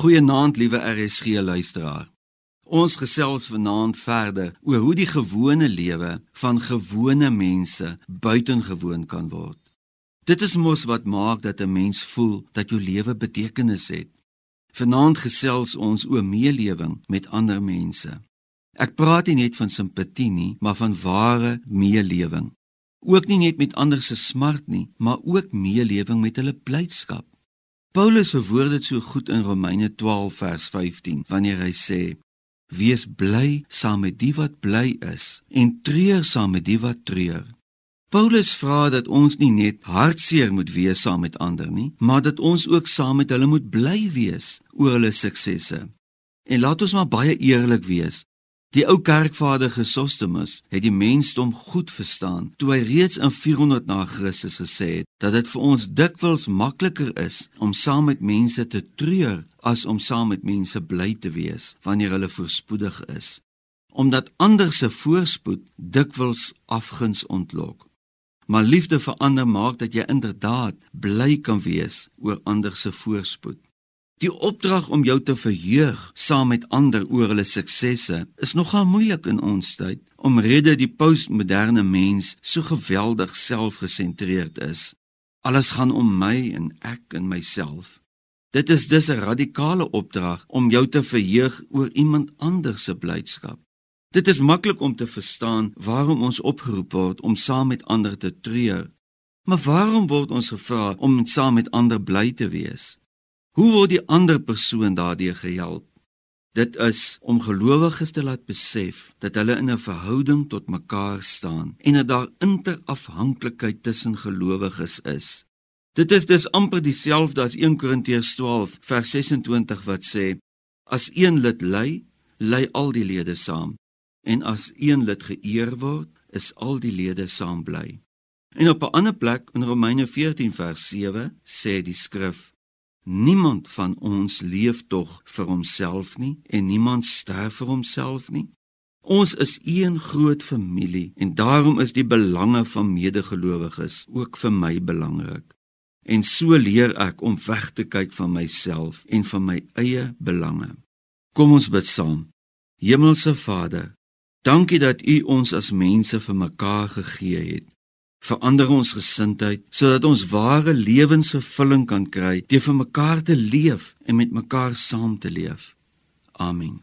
Goeienaand liewe RSG luisteraar. Ons gesels vanaand verder oor hoe die gewone lewe van gewone mense buitengewoon kan word. Dit is mos wat maak dat 'n mens voel dat jou lewe betekenis het. Vanaand gesels ons oor meelewing met ander mense. Ek praat nie net van simpatie nie, maar van ware meelewing. Ook nie net met ander se smart nie, maar ook meelewing met hulle blydskap. Paulus verwoord dit so goed in Romeine 12 vers 15 wanneer hy sê: Wees bly saam met die wat bly is en treur saam met die wat treur. Paulus vra dat ons nie net hartseer moet wees saam met ander nie, maar dat ons ook saam met hulle moet bly wees oor hulle suksesse. En laat ons maar baie eerlik wees. Die ou kerkvader Chrysostomus het die mensdom goed verstaan toe hy reeds in 400 na Christus gesê het dat dit vir ons dikwels makliker is om saam met mense te treur as om saam met mense bly te wees wanneer hulle voorspoedig is omdat ander se voorspoed dikwels afguns ontlok. Maar liefde vir ander maak dat jy inderdaad bly kan wees oor ander se voorspoed Die opdrag om jou te verheug saam met ander oor hulle suksesse is nogal moeilik in ons tyd, omrede die postmoderne mens so geweldig selfgesentreerd is. Alles gaan om my en ek en myself. Dit is dus 'n radikale opdrag om jou te verheug oor iemand anders se blydskap. Dit is maklik om te verstaan waarom ons opgeroep word om saam met ander te treur. Maar waarom word ons gevra om saam met ander bly te wees? Hoe word die ander persoon daardie gehelp? Dit is om gelowiges te laat besef dat hulle in 'n verhouding tot mekaar staan en dat daar interafhanklikheid tussen gelowiges is. Dit is dus amper dieselfde as 1 Korintiërs 12 vers 26 wat sê: As een lid ly, ly al die lede saam, en as een lid geëer word, is al die lede saam bly. En op 'n ander plek in Romeine 14 vers 7 sê die skrif: Niemand van ons leef tog vir homself nie en niemand sterf vir homself nie. Ons is een groot familie en daarom is die belange van medegelowiges ook vir my belangrik. En so leer ek om weg te kyk van myself en van my eie belange. Kom ons bid saam. Hemelse Vader, dankie dat U ons as mense vir mekaar gegee het. Verander ons gesindheid sodat ons ware lewensvervulling kan kry deur vir mekaar te leef en met mekaar saam te leef. Amen.